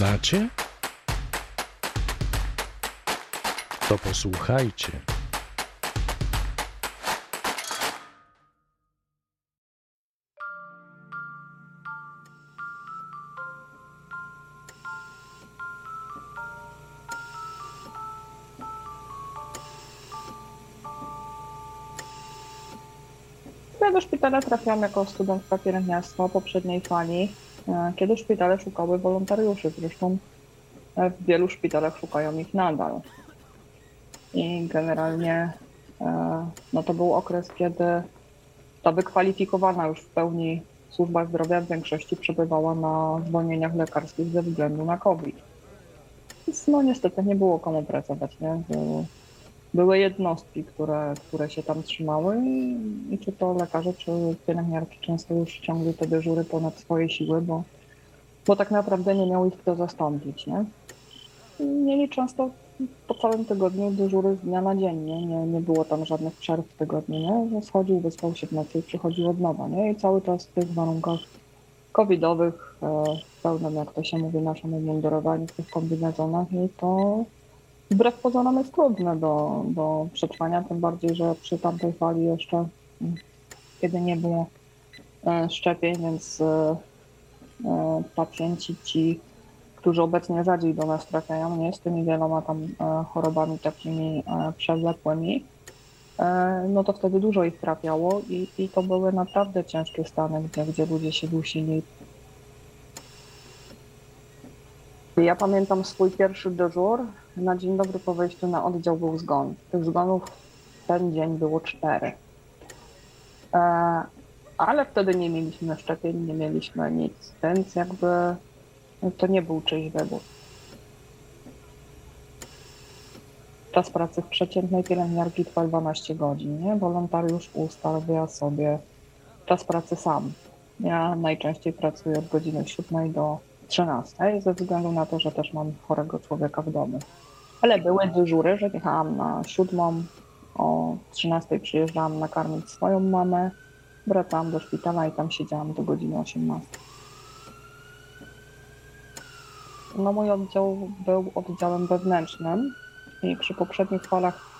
znacie? To posłuchajcie. Do szpitala trafiłam jako studentka pielęgniarstwa poprzedniej fali, kiedy szpitale szukały wolontariuszy. Zresztą e, w wielu szpitalach szukają ich nadal. I generalnie e, no to był okres, kiedy ta wykwalifikowana już w pełni służba zdrowia w większości przebywała na zwolnieniach lekarskich ze względu na COVID. Więc no niestety nie było komu pracować, nie? Były jednostki, które, które się tam trzymały i, czy to lekarze, czy pielęgniarki często już ciągli te dyżury ponad swoje siły, bo, bo tak naprawdę nie miał ich kto zastąpić, nie? Mieli często po całym tygodniu dyżury z dnia na dzień, nie? Nie, nie było tam żadnych przerw w tygodniu, nie? Że Schodził, wyspał się w nocy i przychodził od nowa, nie? I cały czas w tych warunkach covidowych, e, w pełnym, jak to się mówi, naszym umundurowaniu, w tych kombinezonach i to wbrew pozorom jest trudne do, do przetrwania, tym bardziej, że przy tamtej fali jeszcze, mm, kiedy nie było e, szczepień, więc e, e, pacjenci ci, którzy obecnie rzadziej do nas trafiają, nie z tymi wieloma tam chorobami takimi przewlekłymi, no to wtedy dużo ich trafiało i, i to były naprawdę ciężkie stany, gdzie, gdzie ludzie się dusili. Ja pamiętam swój pierwszy dyżur. Na dzień dobry po wejściu na oddział był zgon. Tych zgonów ten dzień było cztery. E, ale wtedy nie mieliśmy szczepień, nie mieliśmy nic, więc jakby to nie był czyjś wybór. Czas pracy w przeciętnej pielęgniarki trwa 12 godzin, nie? Wolontariusz ustawia sobie czas pracy sam. Ja najczęściej pracuję od godziny 7 do 13, ze względu na to, że też mam chorego człowieka w domu. Ale były dyżury, że jechałam na 7, o 13 przyjeżdżałam nakarmić swoją mamę, wracałam do szpitala i tam siedziałam do godziny 18. No mój oddział był oddziałem wewnętrznym i przy poprzednich falach,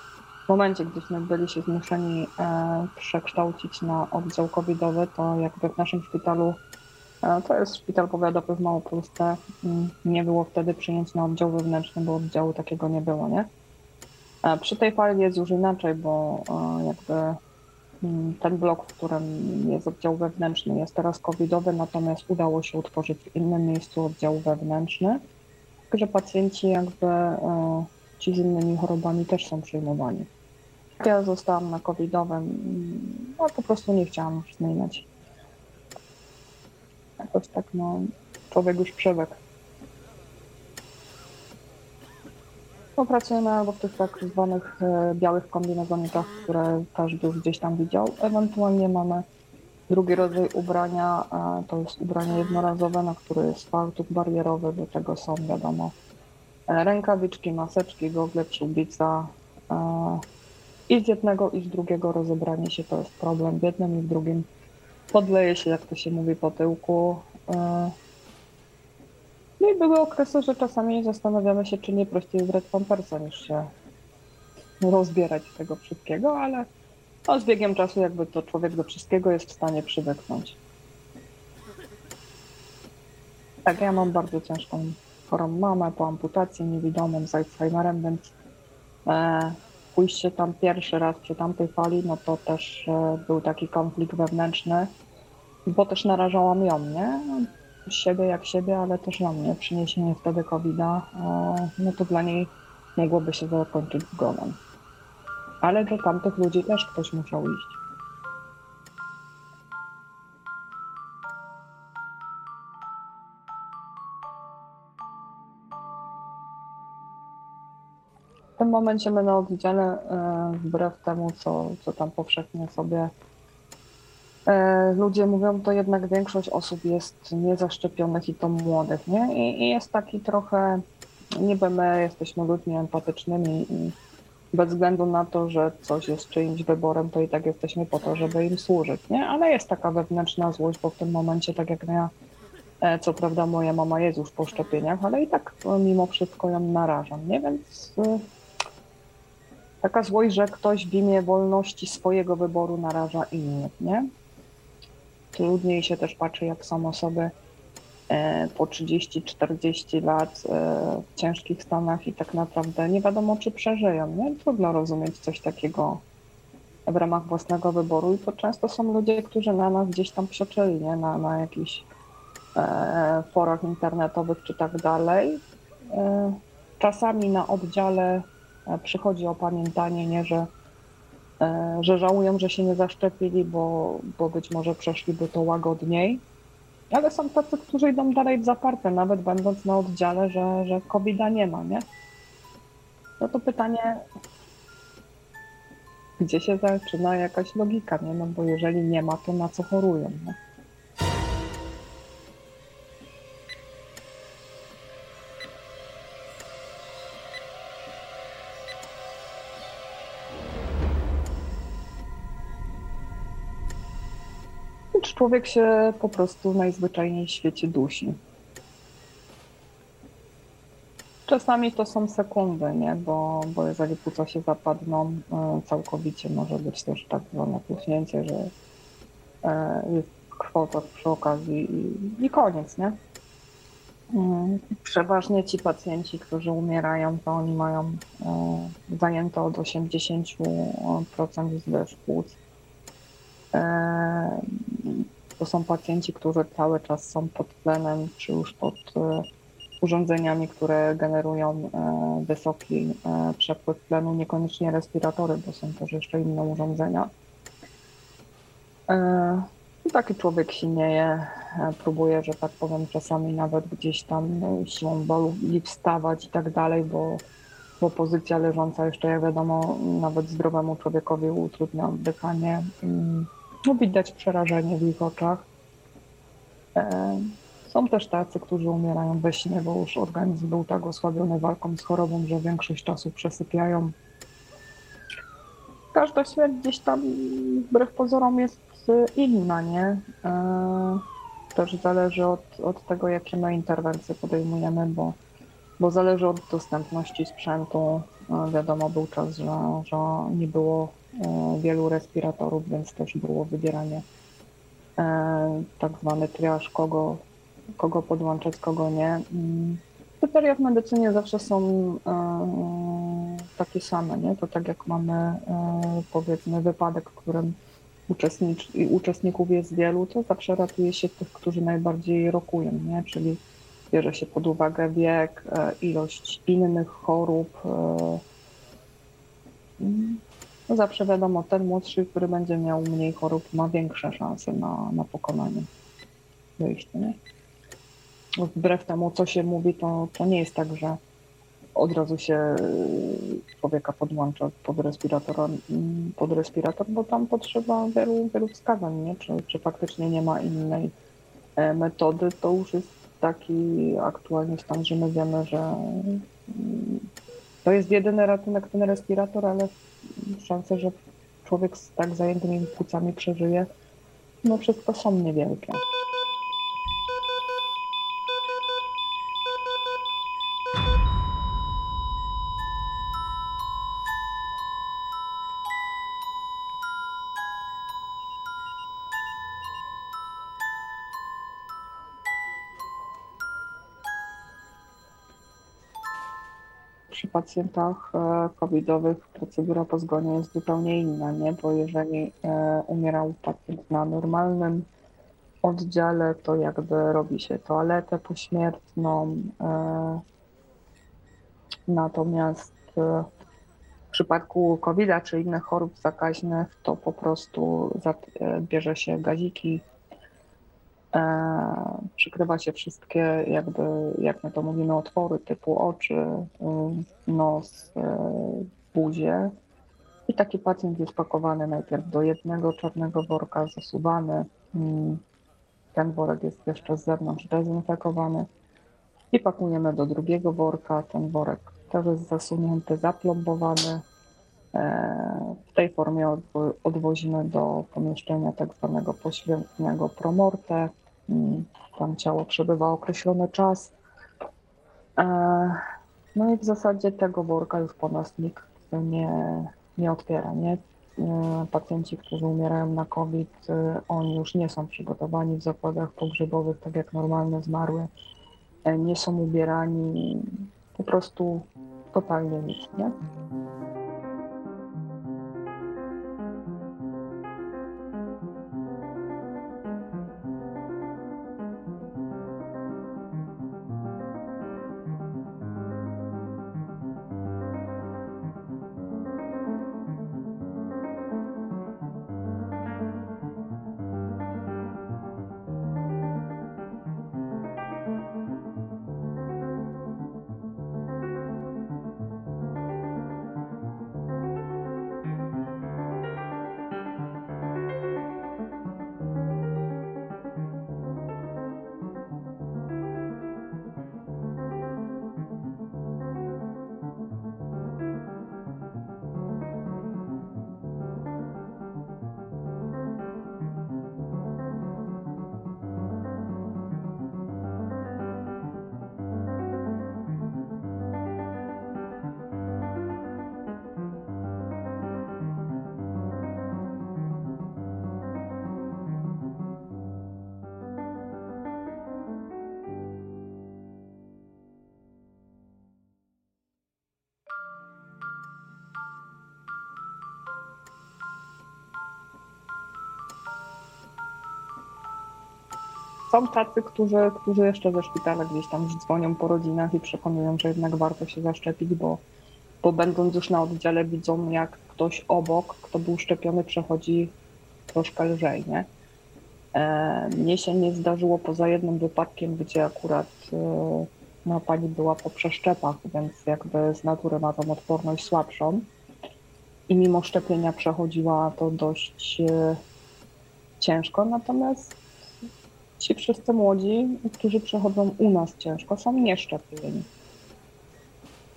w momencie, gdyśmy byli się zmuszeni e, przekształcić na oddział covidowy, to jakby w naszym szpitalu To jest szpital powiatowy w Małopolsce. Mm, Nie było wtedy przyjęć na oddział wewnętrzny, bo oddziału takiego nie było, nie? E, Przy tej fali jest już inaczej, bo e, jakby mm, ten blok, w którym jest oddział wewnętrzny, jest teraz covidowy, natomiast udało się utworzyć w innym miejscu oddział wewnętrzny, że pacjenci jakby e, ci z innymi chorobami też są przyjmowani. Ja zostałam na covidowym, mm, no po prostu nie chciałam zmieniać jakoś tak, no, człowiek już przywykł. No, albo w tych tak zwanych e, białych kombinezonikach, które każdy już gdzieś tam widział. Ewentualnie mamy drugi rodzaj ubrania, to jest ubranie jednorazowe, na które jest fartuch barierowy, do tego są wiadomo e, rękawiczki, maseczki, gogle, przyłbica. E, I z jednego i z drugiego rozebranie się to jest problem. W jednym i w drugim podleje się, jak to się mówi, po tyłku. E. No i były okresy, że czasami zastanawiamy się, czy nie prościej wybrać pampersa, niż się rozbierać tego wszystkiego, ale no, z biegiem czasu jakby to człowiek do wszystkiego jest w stanie przywyknąć. Tak, ja mam bardzo ciężką chorą mamę po amputacji, niewidomą z Alzheimerem, więc e, pójście tam pierwszy raz przy tamtej fali, no to też e, był taki konflikt wewnętrzny, bo też narażałam ją, nie? Siebie jak siebie, ale też ją, nie? Przyniesienie wtedy COVID-a, no to dla niej mogłoby się zakończyć zgonem. Ale do tamtych ludzi też ktoś musiał iść. W tym momencie my na oddziale, e, wbrew temu, co, co tam powszechnie sobie ludzie mówią, to jednak większość osób jest niezaszczepionych i to młodych, nie? I, i jest taki trochę, niby my jesteśmy ludźmi empatycznymi i bez względu na to, że coś jest czyimś wyborem, to i tak jesteśmy po to, żeby im służyć, nie? Ale jest taka wewnętrzna złość, bo w tym momencie, tak jak ja E, Co prawda moja mama jest już po szczepieniach, ale i tak e, mimo wszystko ją narażam, nie? Więc e, taka złość, że ktoś w imię wolności swojego wyboru naraża innych, nie? Trudniej się też patrzy, jak są osoby e, po 30-40 lat e, w ciężkich stanach i tak naprawdę nie wiadomo, czy przeżyją, nie? Trudno rozumieć coś takiego w ramach własnego wyboru i to często są ludzie, którzy na nas gdzieś tam psioczyli, nie? Na, na jakichś e, forach internetowych czy tak dalej. E, czasami na oddziale e, przychodzi opamiętanie, nie, że, że żałują, że się nie zaszczepili, bo, bo być może przeszliby to łagodniej. Ale są tacy, którzy idą dalej w zaparte, nawet będąc na oddziale, że, że COVID-a nie ma, nie? No to pytanie, gdzie się zaczyna jakaś logika, nie? No bo jeżeli nie ma, to na co chorują, nie? Człowiek się po prostu najzwyczajniej w świecie dusi. Czasami to są sekundy, nie? Bo, bo jeżeli płuca się zapadną e, całkowicie, może być też tak zwane puchnięcie, że e, jest krwotok przy okazji i, i koniec, nie? Mm, Przeważnie ci pacjenci, którzy umierają, to oni mają e, zajęte od 80% zlew płuc. To są pacjenci, którzy cały czas są pod tlenem, czy już pod e, urządzeniami, które generują e, wysoki e, przepływ tlenu, niekoniecznie respiratory, bo są też jeszcze inne urządzenia. I taki człowiek silnieje, próbuje, że tak powiem, czasami nawet gdzieś tam e, siłą woli wstawać i tak dalej, bo, bo pozycja leżąca jeszcze, jak wiadomo, nawet zdrowemu człowiekowi utrudnia oddychanie. Mm, No, widać przerażenie w ich oczach. E, są też tacy, którzy umierają we śnie, bo już organizm był tak osłabiony walką z chorobą, że większość czasu przesypiają. Każda śmierć gdzieś tam, wbrew pozorom, jest y, inna, nie? E, Też zależy od, od tego, jakie my interwencje podejmujemy, bo, bo zależy od dostępności sprzętu. E, Wiadomo, był czas, że, że nie było e, wielu respiratorów, więc też było wybieranie e, tak zwany triaż, kogo, kogo podłączać, kogo nie. Mm, Kryteria w medycynie zawsze są e, takie same, nie? To tak jak mamy e, powiedzmy wypadek, w którym uczestnicz, uczestników jest wielu, to zawsze ratuje się tych, którzy najbardziej rokują, nie? Czyli bierze się pod uwagę wiek, e, ilość innych chorób. No zawsze wiadomo, ten młodszy, który będzie miał mniej chorób, ma większe szanse na, na pokonanie wyjścia, nie? wbrew temu, co się mówi, to, to nie jest tak, że od razu się y, człowieka podłącza pod respirator, mm, pod respirator, bo tam potrzeba wielu, wielu wskazań, nie? Czy, czy faktycznie nie ma innej e, metody, to już jest taki aktualnie stan, że my wiemy, że mm, to jest jedyny ratunek ten respirator, ale szanse, że człowiek z tak zajętymi płucami przeżyje, no wszystko są niewielkie. Pacjentach e, covidowych procedura po zgonie jest zupełnie inna, nie? Bo jeżeli e, umierał pacjent na normalnym oddziale, to jakby robi się toaletę pośmiertną. e, Natomiast w przypadku covid czy innych chorób zakaźnych, to po prostu bierze się gaziki, przykrywa się wszystkie, jakby, jak my to mówimy, otwory typu oczy, nos, e, buzię. I taki pacjent jest pakowany najpierw do jednego czarnego worka, zasuwany. Mm, Ten worek jest jeszcze z zewnątrz dezynfekowany. I pakujemy do drugiego worka. Ten worek też jest zasunięty, zaplombowany. E, W tej formie odwo- odwozimy do pomieszczenia tak zwanego poświętnego promorte, tam ciało przebywa określony czas. E, No i w zasadzie tego worka już po nas nikt nie, nie otwiera, nie? E, Pacjenci, którzy umierają na COVID, e, oni już nie są przygotowani w zakładach pogrzebowych, tak jak normalne zmarłe. E, Nie są ubierani, po prostu totalnie nic, nie? Są tacy, którzy, którzy jeszcze ze szpitala gdzieś tam dzwonią po rodzinach i przekonują, że jednak warto się zaszczepić, bo, bo będąc już na oddziale widzą, jak ktoś obok, kto był szczepiony, przechodzi troszkę lżej, nie? E, mnie się nie zdarzyło poza jednym wypadkiem, gdzie akurat no, pani była po przeszczepach, więc jakby z natury ma tą odporność słabszą i mimo szczepienia przechodziła to dość e, ciężko, natomiast ci wszyscy młodzi, którzy przechodzą u nas ciężko, są nieszczepieni.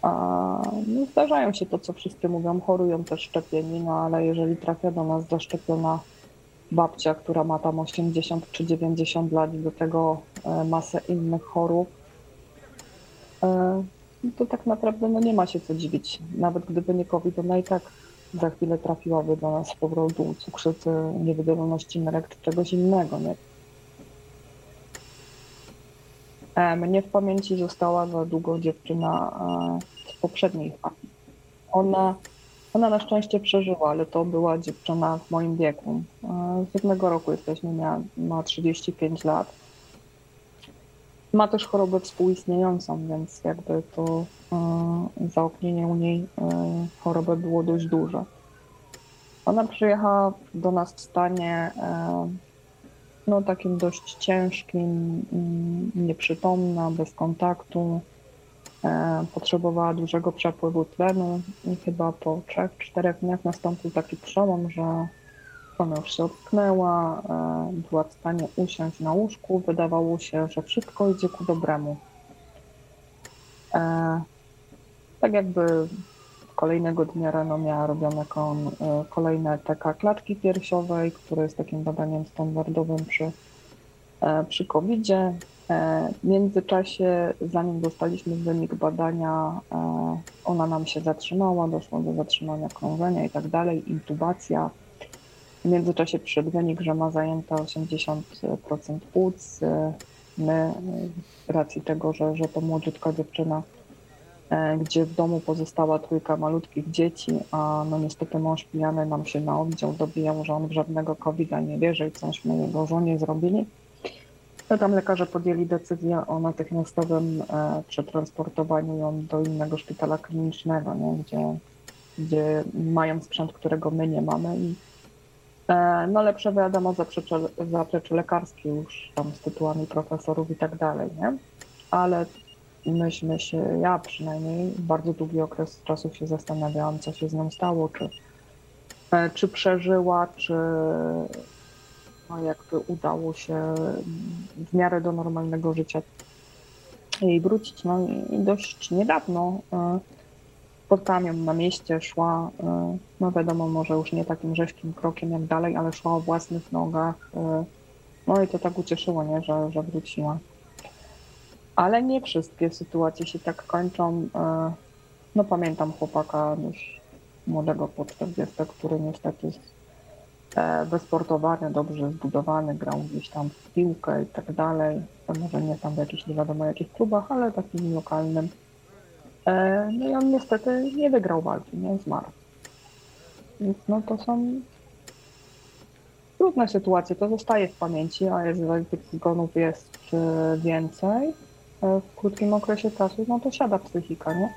A, no, zdarzają się to, co wszyscy mówią, chorują też szczepieni, no ale jeżeli trafia do nas zaszczepiona babcia, która ma tam 80 czy 90 lat i do tego e, masę innych chorób, e, no to tak naprawdę no, nie ma się co dziwić. Nawet gdyby nie COVID, ona i tak za chwilę trafiłaby do nas z powrotu cukrzycy, niewydolności nerek czy czegoś innego, nie? E, Mnie w pamięci została za długo dziewczyna e, z poprzedniej fali. Ona, ona na szczęście przeżyła, ale to była dziewczyna w moim wieku. E, Z jednego roku jesteśmy, miała, ma 35 lat. Ma też chorobę współistniejącą, więc jakby to e, zaoknienie u niej e, choroby było dość duże. Ona przyjechała do nas w stanie e, no takim dość ciężkim, mm, nieprzytomna, bez kontaktu. E, Potrzebowała dużego przepływu tlenu i chyba po 3-4 dniach nastąpił taki przełom, że ona już się ocknęła, e, była w stanie usiąść na łóżku, wydawało się, że wszystko idzie ku dobremu. E, Tak jakby kolejnego dnia rano miała robione kon, e, kolejne TK klatki piersiowej, które jest takim badaniem standardowym przy, e, przy COVID-zie. E, W międzyczasie, zanim dostaliśmy wynik badania, ona nam się zatrzymała, doszło do zatrzymania krążenia i tak dalej, intubacja. W międzyczasie przyszedł wynik, że ma zajęte 80% płuc. My, z racji tego, że, że to młodziutka dziewczyna, gdzie w domu pozostała trójka malutkich dzieci, a no niestety mąż pijany nam się na oddział dobijał, że on w żadnego covid nie wierzy i cośmy jego żonie zrobili. To tam lekarze podjęli decyzję o natychmiastowym e, przetransportowaniu ją do innego szpitala klinicznego, nie? Gdzie, gdzie mają sprzęt, którego my nie mamy i e, no lepsze wiadomo zaplecze, zaplecze lekarskie już tam z tytułami profesorów i tak dalej, nie? Ale myśmy się, ja przynajmniej bardzo długi okres czasu się zastanawiałam, co się z nią stało, czy, e, czy przeżyła, czy no jakby udało się w miarę do normalnego życia jej wrócić. No i dość niedawno e, spotkałam ją na mieście, szła, e, no wiadomo, może już nie takim rzeźkim krokiem jak dalej, ale szła o własnych nogach, No i to tak ucieszyło, nie, że, że wróciła. Ale nie wszystkie sytuacje się tak kończą. E, No pamiętam chłopaka już młodego po 40, który niestety jest wysportowany, dobrze zbudowany, grał gdzieś tam w piłkę i tak dalej. Może nie tam w jakichś nie wiadomo jakich klubach, ale takim lokalnym. E, No i on niestety nie wygrał walki, nie zmarł. Więc no to są trudne sytuacje, to zostaje w pamięci, a jeżeli tych zgonów jest e, więcej w krótkim okresie czasu, no to siada psychika, nie?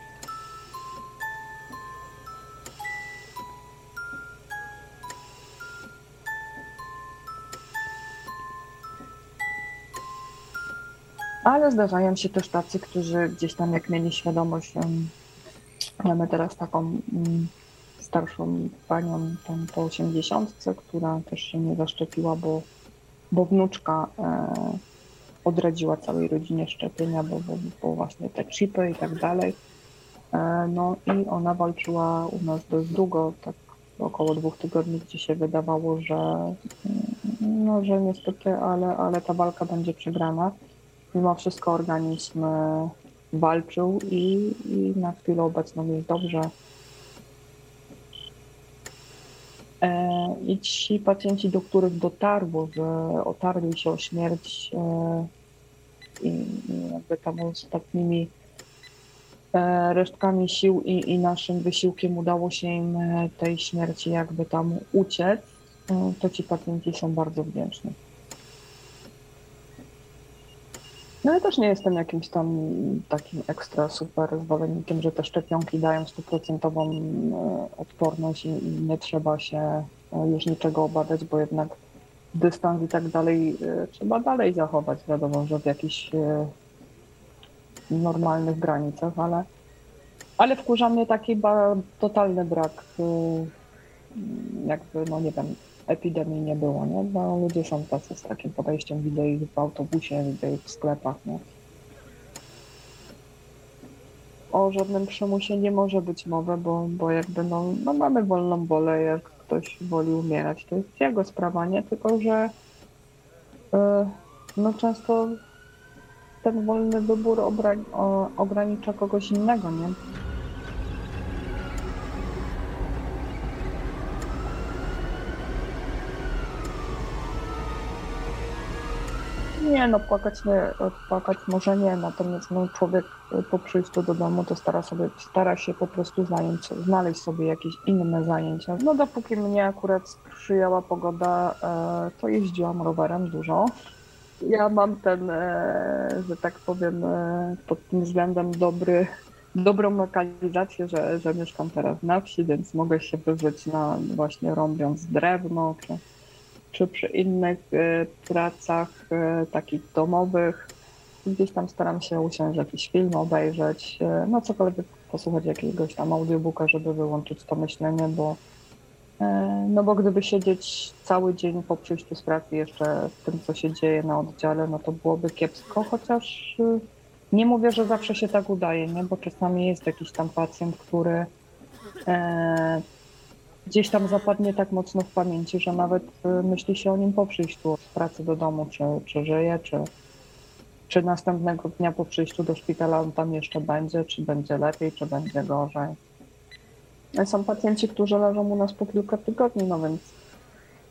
Ale zdarzają się też tacy, którzy gdzieś tam jak mieli świadomość, mamy teraz taką mm, starszą panią tam po 80, która też się nie zaszczepiła, bo, bo wnuczka e, odradziła całej rodzinie szczepienia, bo, bo, bo właśnie te chipy i tak dalej. E, no i ona walczyła u nas dość długo, tak około dwóch tygodni, gdzie się wydawało, że, no, że niestety, ale, ale ta walka będzie przegrana. Mimo wszystko organizm walczył i, i na chwilę obecną jest dobrze. E, I ci pacjenci, do których dotarło, że otarli się o śmierć e, i, jakby tam ostatnimi e, resztkami sił i, i naszym wysiłkiem udało się im e, tej śmierci jakby tam uciec, e, to ci pacjenci są bardzo wdzięczni. No ja też nie jestem jakimś tam takim ekstra super zwolennikiem, że te szczepionki dają stuprocentową e, odporność i, nie trzeba się e, już niczego obawiać, bo jednak dystans i tak dalej e, trzeba dalej zachować, wiadomo, że w jakichś normalnych granicach, ale, ale wkurza mnie taki totalny brak jakby, no nie wiem, epidemii nie było, nie? Bo ludzie są tacy z takim podejściem, widzę ich w autobusie, widzę ich w sklepach, nie? O żadnym przymusie nie może być mowy, bo, bo jakby no, no mamy wolną wolę, jak ktoś woli umierać, to jest jego sprawa, nie? Tylko, że e, no często ten wolny wybór ogranicza kogoś innego, nie? Nie, no płakać nie, płakać może nie, natomiast no, człowiek y, po przyjściu do domu to stara, sobie, stara się po prostu zająć, znaleźć sobie jakieś inne zajęcia. No dopóki mnie akurat sprzyjała pogoda, e, to jeździłam rowerem dużo. Ja mam ten, e, że tak powiem, e, pod tym względem dobry, dobrą lokalizację, że, że mieszkam teraz na wsi, więc mogę się wyżyć na właśnie rąbiąc drewno, czy czy przy innych e, pracach e, takich domowych. Gdzieś tam staram się usiąść, jakiś film obejrzeć, e, no cokolwiek posłuchać jakiegoś tam audiobooka, żeby wyłączyć to myślenie, bo no bo gdyby siedzieć cały dzień po przyjściu z pracy jeszcze w tym, co się dzieje na oddziale, no to byłoby kiepsko, chociaż nie mówię, że zawsze się tak udaje, nie? bo czasami jest jakiś tam pacjent, który gdzieś tam zapadnie tak mocno w pamięci, że nawet y, myśli się o nim po przyjściu z pracy do domu, czy, czy żyje, czy, czy następnego dnia po przyjściu do szpitala on tam jeszcze będzie, czy będzie lepiej, czy będzie gorzej. No Są pacjenci, którzy leżą u nas po kilka tygodni, no więc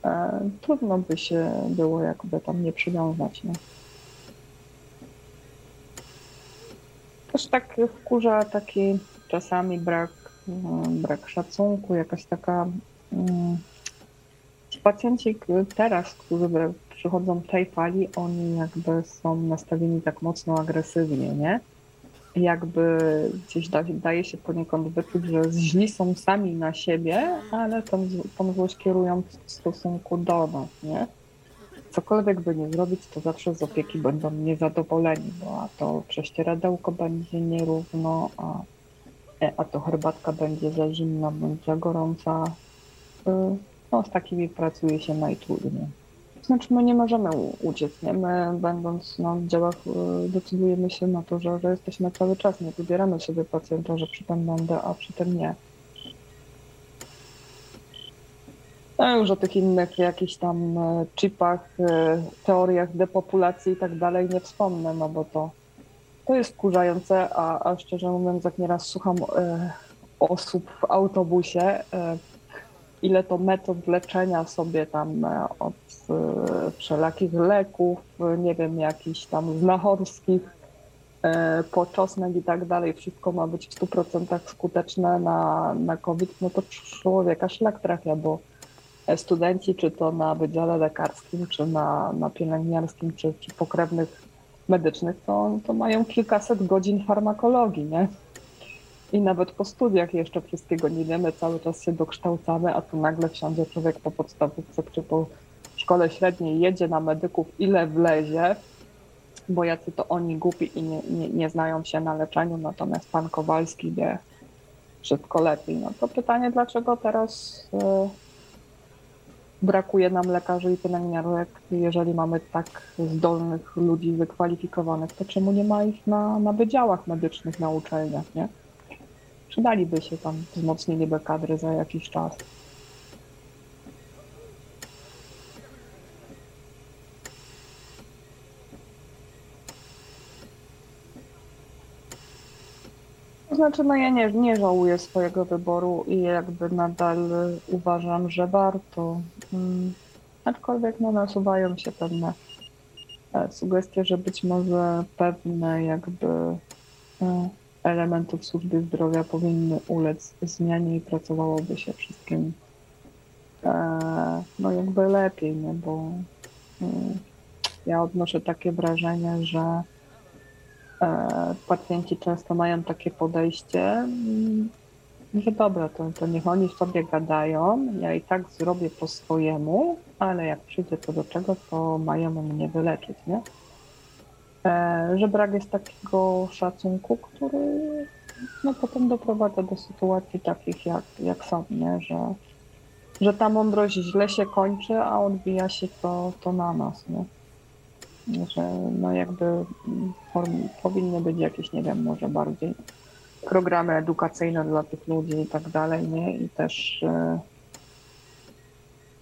e, trudno by się było jakby tam nie przywiązać. Nie? Też tak wkurza taki czasami brak brak szacunku, jakaś taka. mm, Ci pacjenci teraz, którzy przychodzą tej fali, oni jakby są nastawieni tak mocno agresywnie, nie? Jakby gdzieś da, daje się poniekąd wyczuć, że źli są sami na siebie, ale tą, tą złość kierują w stosunku do nas, nie? Cokolwiek by nie zrobić, to zawsze z opieki będą niezadowoleni, bo a to prześcieradełko będzie nierówno, a a to herbatka będzie za zimna bądź za gorąca. Y, No, z takimi pracuje się najtrudniej. Znaczy, my nie możemy uciec, nie? My, będąc na oddziałach, y, decydujemy się na to, że, że jesteśmy cały czas, nie wybieramy sobie pacjenta, że przy tym będę, a przy tym nie. No już o tych innych jakichś tam e, chipach, e, teoriach depopulacji i tak dalej nie wspomnę, no bo to, to jest wkurzające, a, a szczerze mówiąc, jak nieraz słucham e, osób w autobusie, e, ile to metod leczenia sobie tam e, od e, wszelakich leków, nie wiem, jakichś tam znachorskich, e, poczosnek i tak dalej, wszystko ma być w 100% skuteczne na, na COVID, no to człowieka szlak trafia, bo studenci, czy to na wydziale lekarskim, czy na, na pielęgniarskim, czy, czy pokrewnych medycznych, to, to mają kilkaset godzin farmakologii, nie? I nawet po studiach jeszcze wszystkiego nie wiemy, cały czas się dokształcamy, a tu nagle wsiądzie człowiek po podstawówce czy po szkole średniej, jedzie na medyków, ile wlezie, bo jacy to oni głupi i nie, nie, nie znają się na leczeniu, natomiast pan Kowalski wie wszystko lepiej. No to pytanie, dlaczego teraz y, brakuje nam lekarzy i pielęgniarek, jeżeli mamy tak zdolnych ludzi wykwalifikowanych, to czemu nie ma ich na, na wydziałach medycznych na uczelniach, nie? Przydaliby się tam wzmocnienie kadry za jakiś czas. Znaczy, no ja nie, nie żałuję swojego wyboru i jakby nadal uważam, że warto. Mm, aczkolwiek no, nasuwają się pewne e, sugestie, że być może pewne jakby e, elementów służby zdrowia powinny ulec zmianie i pracowałoby się wszystkim e, no jakby lepiej, nie? bo mm, ja odnoszę takie wrażenie, że pacjenci często mają takie podejście, mm, że dobra, to, to niech oni sobie gadają, ja i tak zrobię po swojemu, ale jak przyjdzie to do czego, to mają mnie wyleczyć, nie? E, że brak jest takiego szacunku, który no, potem doprowadza do sytuacji takich, jak, jak są, nie? Że, że ta mądrość źle się kończy, a odbija się to, to na nas, nie? że no jakby form, powinny być jakieś, nie wiem, może bardziej programy edukacyjne dla tych ludzi i tak dalej, nie? I też e,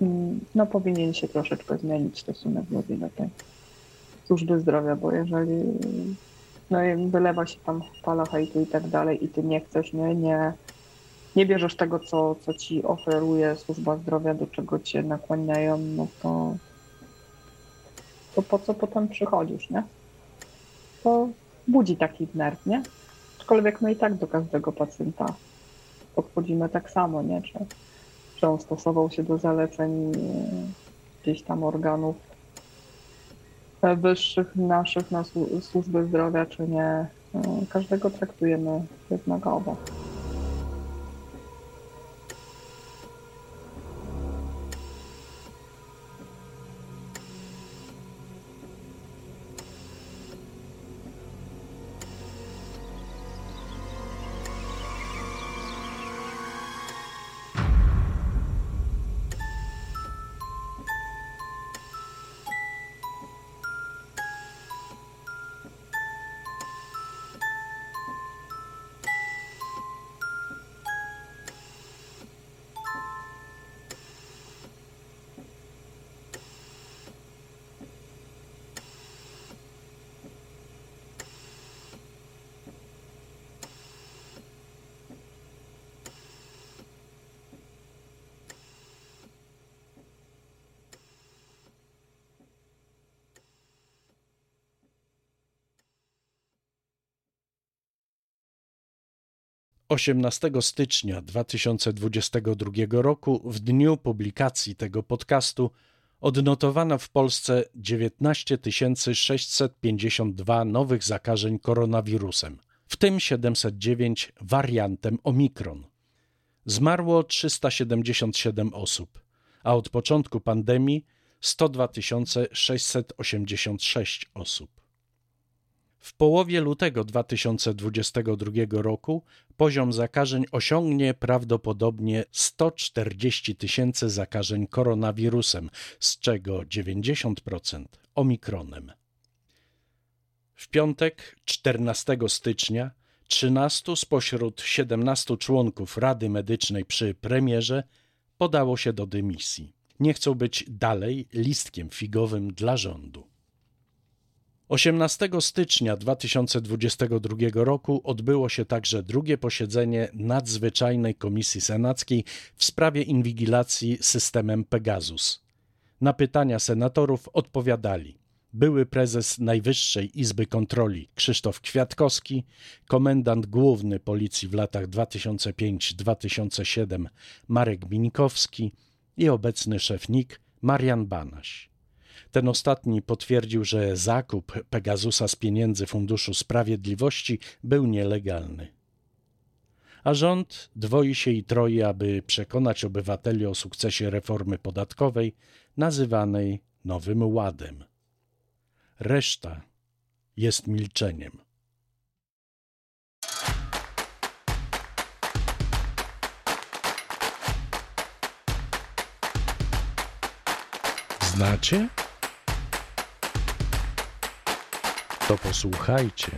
mm, no powinien się troszeczkę zmienić stosunek ludzi do tej służby zdrowia, bo jeżeli no wylewa się tam fala hejtu i tak dalej i ty nie chcesz, nie, nie, nie bierzesz tego, co, co ci oferuje służba zdrowia, do czego cię nakłaniają, no to to po co potem przychodzisz, nie? To budzi taki nerw, nie? Aczkolwiek my i tak do każdego pacjenta podchodzimy tak samo, nie? Czy, czy on stosował się do zaleceń gdzieś tam organów wyższych naszych na służby zdrowia, czy nie. Każdego traktujemy jednakowo. 18 stycznia 2022 roku, w dniu publikacji tego podcastu, odnotowano w Polsce 19 652 nowych zakażeń koronawirusem, w tym 709 wariantem Omikron. Zmarło 377 osób, a od początku pandemii 102 686 osób. W połowie lutego 2022 roku poziom zakażeń osiągnie prawdopodobnie 140 tysięcy zakażeń koronawirusem, z czego 90% omikronem. W piątek 14 stycznia 13 spośród 17 członków Rady Medycznej przy premierze podało się do dymisji. Nie chcą być dalej listkiem figowym dla rządu. 18 stycznia 2022 roku odbyło się także drugie posiedzenie Nadzwyczajnej Komisji Senackiej w sprawie inwigilacji systemem Pegasus. Na pytania senatorów odpowiadali były prezes Najwyższej Izby Kontroli Krzysztof Kwiatkowski, komendant główny Policji w latach 2005-2007 Marek Minkowski i obecny szef NIK Marian Banaś. Ten ostatni potwierdził, że zakup Pegasusa z pieniędzy Funduszu Sprawiedliwości był nielegalny. A rząd dwoi się i troi, aby przekonać obywateli o sukcesie reformy podatkowej, nazywanej Nowym Ładem. Reszta jest milczeniem. Znacie? To posłuchajcie.